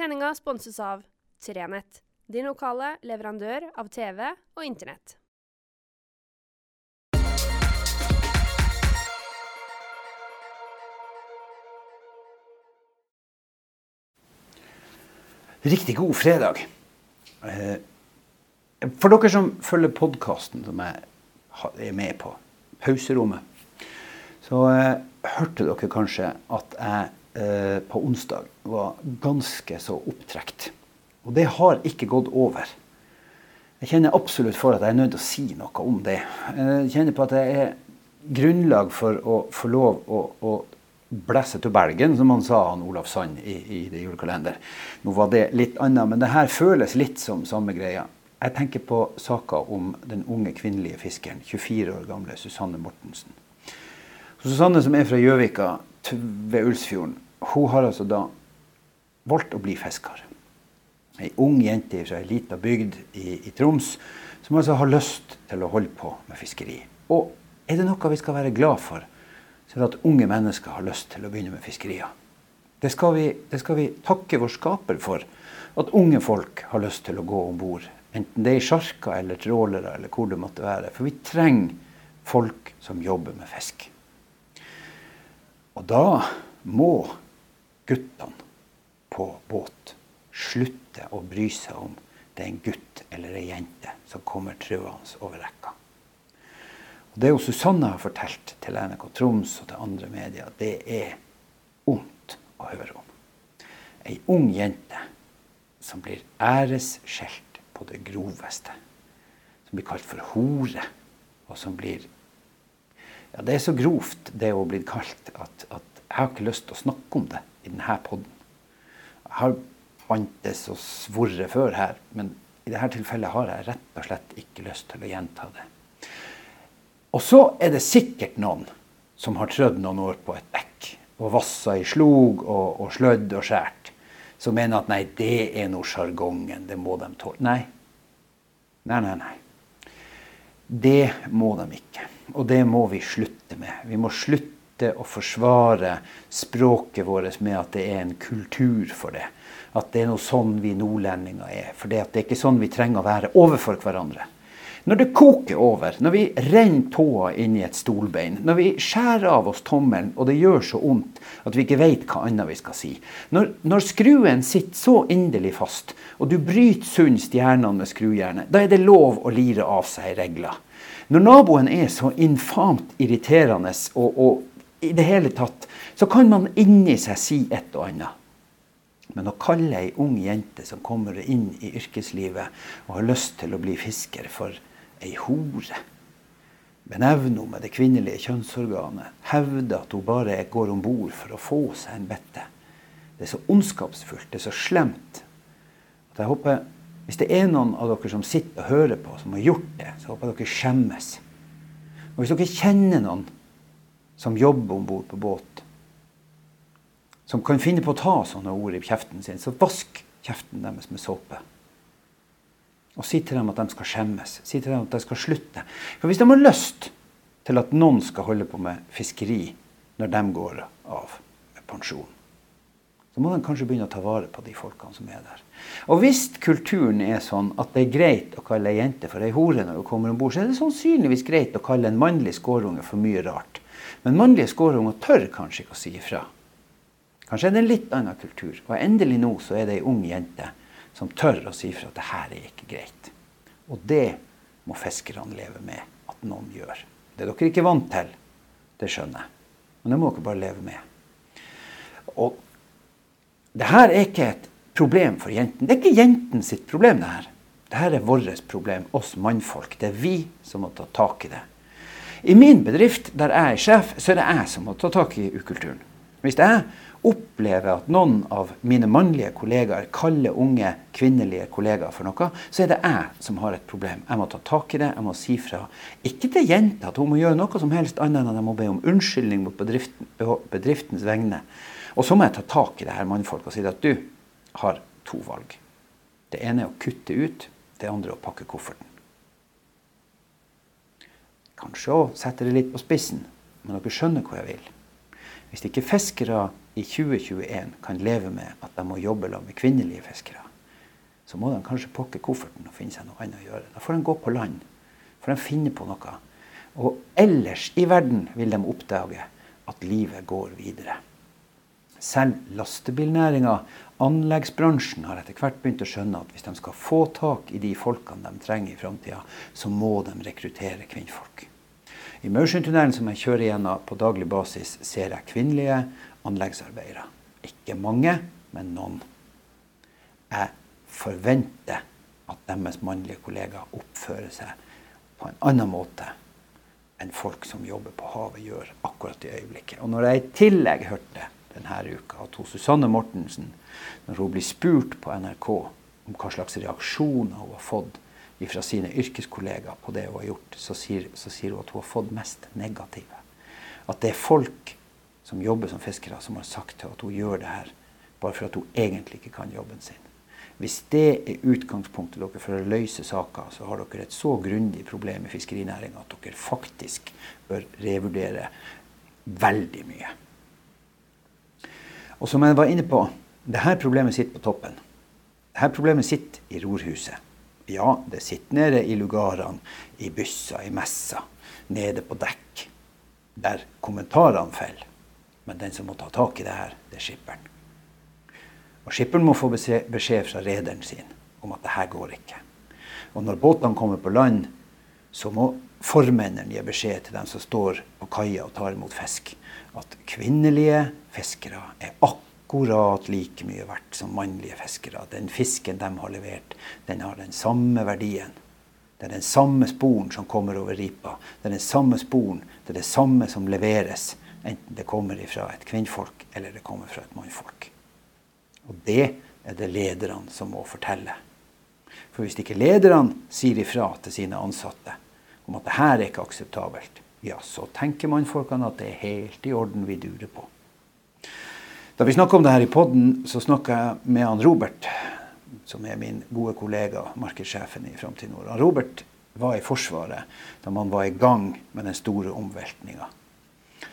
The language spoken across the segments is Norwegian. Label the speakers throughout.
Speaker 1: Sendinga sponses av Trenett, din lokale leverandør av TV og Internett.
Speaker 2: Riktig god fredag. Eh, For dere som følger podkasten som jeg er med på, Pauserommet, så eh, hørte dere kanskje at jeg på onsdag var ganske så opptrekt. Og det har ikke gått over. Jeg kjenner absolutt for at jeg er nødt til å si noe om det. Jeg kjenner på at det er grunnlag for å få lov å, å blæsse til belgen, som han sa, han Olav Sand, i, i det julekalender. Nå var det litt annet, men det her føles litt som samme greia. Jeg tenker på saka om den unge kvinnelige fiskeren, 24 år gamle Susanne Mortensen. Susanne, som er fra Gjøvika ved Ulsfjorden, hun har altså da valgt å bli fisker. Ei ung jente fra ei lita bygd i, i Troms som altså har lyst til å holde på med fiskeri. Og er det noe vi skal være glad for, så er det at unge mennesker har lyst til å begynne med fiskerier. Det skal vi, det skal vi takke vår skaper for. At unge folk har lyst til å gå om bord. Enten det er i sjarker eller trålere eller hvor det måtte være. For vi trenger folk som jobber med fisk. Og da må guttene på båt slutte å bry seg om det er en gutt eller ei jente som kommer truende over rekka. Og Det Susanne har fortalt til NRK Troms og til andre medier, det er vondt å høre om. Ei ung jente som blir æresskjelt på det groveste. Som blir kalt for hore, og som blir ja, Det er så grovt, det hun bli kalt, at, at jeg har ikke lyst til å snakke om det i denne podden. Jeg har bantes og svorret før her, men i dette tilfellet har jeg rett og slett ikke lyst til å gjenta det. Og så er det sikkert noen som har trødd noen år på et bekk og vassa i slog og, og slødd og skjært, som mener at nei, det er nå sjargongen, det må de tåle. Nei. Nei, nei, nei. Det må de ikke. Og det må vi slutte med. Vi må slutte å forsvare språket vårt med at det er en kultur for det. At det er noe sånn vi nordlendinger er. For det, er ikke sånn vi trenger å være overfor hverandre. Når det koker over, når vi renner tåa inn i et stolbein, når vi skjærer av oss tommelen og det gjør så vondt at vi ikke vet hva annet vi skal si, når, når skruen sitter så inderlig fast, og du bryter sund stjernene med skrujernet, da er det lov å lire av seg regler. Når naboen er så infamt irriterende og, og i det hele tatt, så kan man inni seg si et og annet. Men å kalle ei ung jente som kommer inn i yrkeslivet og har lyst til å bli fisker, for ei hore Benevne henne med det kvinnelige kjønnsorganet. Hevde at hun bare går om bord for å få seg en bette. Det er så ondskapsfullt, det er så slemt. At jeg håper, Hvis det er noen av dere som sitter og hører på, som har gjort det, så håper jeg dere skjemmes. Og hvis dere kjenner noen som jobber om bord på båt, som kan finne på å ta sånne ord i kjeften sin, så vask kjeften deres med såpe. Og si til dem at de skal skjemmes. Si til dem at de skal slutte. For hvis de har lyst til at noen skal holde på med fiskeri når de går av pensjon, så må de kanskje begynne å ta vare på de folkene som er der. Og hvis kulturen er sånn at det er greit å kalle ei jente for ei hore når hun kommer om bord, så er det sannsynligvis greit å kalle en mannlig skårunge for mye rart. Men mannlige skårunger tør kanskje ikke å si ifra. Kanskje er det en litt annen kultur. Og endelig nå så er det ei ung jente som tør å si fra at det her er ikke greit. Og det må fiskerne leve med at noen gjør. Det er dere ikke vant til, det skjønner jeg. Men det må dere bare leve med. Og det her er ikke et problem for jenten. Det er ikke jentene sitt problem, det her. Det her er vårt problem, oss mannfolk. Det er vi som må ta tak i det. I min bedrift, der jeg er sjef, så er det jeg som må ta tak i ukulturen. Hvis jeg opplever at noen av mine mannlige kollegaer kaller unge kvinnelige kollegaer for noe, så er det jeg som har et problem. Jeg må ta tak i det, jeg må si fra. Ikke til jenta at hun må gjøre noe som helst annet enn at jeg må be om unnskyldning på bedriften, bedriftens vegne. Og så må jeg ta tak i det her mannfolk og si at du har to valg. Det ene er å kutte ut, det andre er å pakke kofferten. Kanskje òg sette det litt på spissen, men dere skjønner hvor jeg vil. Hvis ikke fiskere i 2021 kan leve med at de må jobbe sammen med kvinnelige fiskere, så må de kanskje pakke kofferten og finne seg noe annet å gjøre. Da får de gå på land. For de finner på noe. Og ellers i verden vil de oppdage at livet går videre. Selv lastebilnæringa, anleggsbransjen, har etter hvert begynt å skjønne at hvis de skal få tak i de folkene de trenger i framtida, så må de rekruttere kvinnfolk. I Maursundtunnelen, som jeg kjører gjennom på daglig basis, ser jeg kvinnelige anleggsarbeidere. Ikke mange, men noen. Jeg forventer at deres mannlige kollegaer oppfører seg på en annen måte enn folk som jobber på havet, gjør akkurat i øyeblikket. Og når jeg i tillegg hørte denne uka at Susanne Mortensen, når hun blir spurt på NRK om hva slags reaksjoner hun har fått fra sine yrkeskollegaer på det hun har gjort, så sier, så sier, hun at hun har fått mest negative. At det er folk som jobber som fiskere, som har sagt til at hun gjør det her bare for at hun egentlig ikke kan jobben sin. Hvis det er utgangspunktet dere for å løse saker, så har dere et så grundig problem i fiskerinæringa at dere faktisk bør revurdere veldig mye. Og som jeg var inne på, det her problemet sitter på toppen. Det her problemet sitter i rorhuset. Ja, det sitter nede i lugarene, i byssa, i messa, nede på dekk, der kommentarene faller. Men den som må ta tak i det her, det er skipperen. Og skipperen må få beskjed fra rederen sin om at det her går ikke. Og når båtene kommer på land, så må formennene gi beskjed til dem som står på kaia og tar imot fisk, at kvinnelige fiskere er akkurat akkurat like mye verdt som mannlige fiskere. Den fisken de har levert, den har den samme verdien. Det er den samme sporen som kommer over ripa. Det er den samme sporen, det er det samme som leveres. Enten det kommer fra et kvinnfolk eller det kommer fra et mannfolk. Og det er det lederne som må fortelle. For hvis ikke lederne sier ifra til sine ansatte om at det her er ikke akseptabelt, ja, så tenker mannfolkene at det er helt i orden vi durer på. Da vi snakka om det her i poden, så snakka jeg med han Robert, som er min gode kollega, markedssjefen i Framtid Nord. Han Robert var i Forsvaret da man var i gang med den store omveltninga.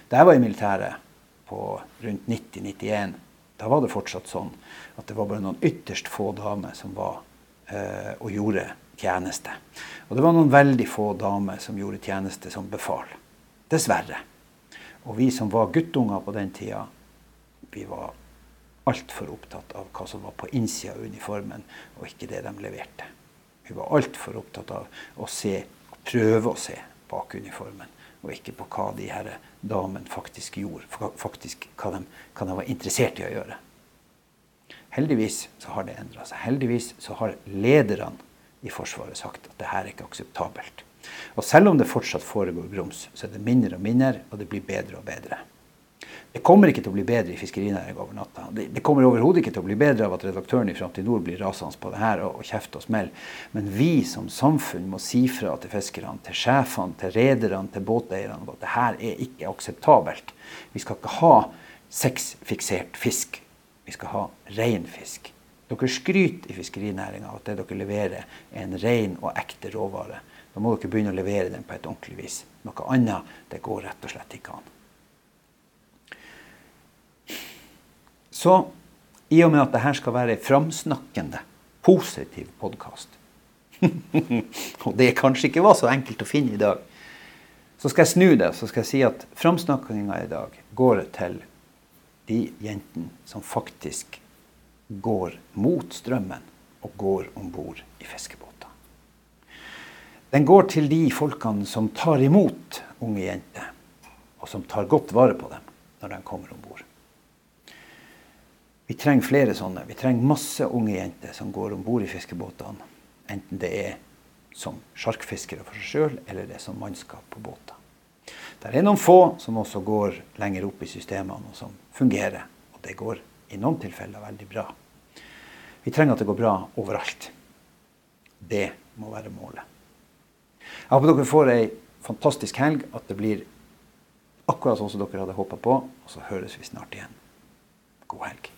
Speaker 2: Da jeg var i militæret på rundt 90-91, da var det fortsatt sånn at det var bare noen ytterst få damer som var øh, og gjorde tjeneste. Og det var noen veldig få damer som gjorde tjeneste som befal. Dessverre. Og vi som var guttunger på den tida, vi var altfor opptatt av hva som var på innsida av uniformen, og ikke det de leverte. Vi var altfor opptatt av å se, prøve å se bak uniformen, og ikke på hva de her damene faktisk gjorde, faktisk hva de, hva de var interessert i å gjøre. Heldigvis så har det endra seg. Heldigvis så har lederne i Forsvaret sagt at det her er ikke akseptabelt. Og selv om det fortsatt foregår grums, så er det mindre og mindre, og det blir bedre og bedre. Det kommer ikke til å bli bedre i fiskerinæringa over natta. Det, det kommer overhodet ikke til å bli bedre av at redaktøren i Framtid Nord blir rasende på det her og, og kjefter og smeller. Men vi som samfunn må si fra til fiskerne, til sjefene, til rederne, til båteierne at det her er ikke akseptabelt. Vi skal ikke ha sexfiksert fisk. Vi skal ha ren fisk. Dere skryter i fiskerinæringa at det dere leverer, er en ren og ekte råvare. Da må dere begynne å levere den på et ordentlig vis. Noe annet det går rett og slett ikke an. Så i og med at dette skal være en framsnakkende, positiv podkast, og det kanskje ikke var så enkelt å finne i dag, så skal jeg snu det så skal jeg si at framsnakkinga i dag går til de jentene som faktisk går mot strømmen og går om bord i fiskebåter. Den går til de folkene som tar imot unge jenter, og som tar godt vare på dem når de kommer om bord. Vi trenger flere sånne. Vi trenger masse unge jenter som går om bord i fiskebåtene. Enten det er som sjarkfiskere for seg sjøl, eller det er som mannskap på båter. Det er noen få som også går lenger opp i systemene, og som fungerer. Og det går i noen tilfeller veldig bra. Vi trenger at det går bra overalt. Det må være målet. Jeg håper dere får ei fantastisk helg, at det blir akkurat sånn som dere hadde håpa på. Og så høres vi snart igjen. God helg.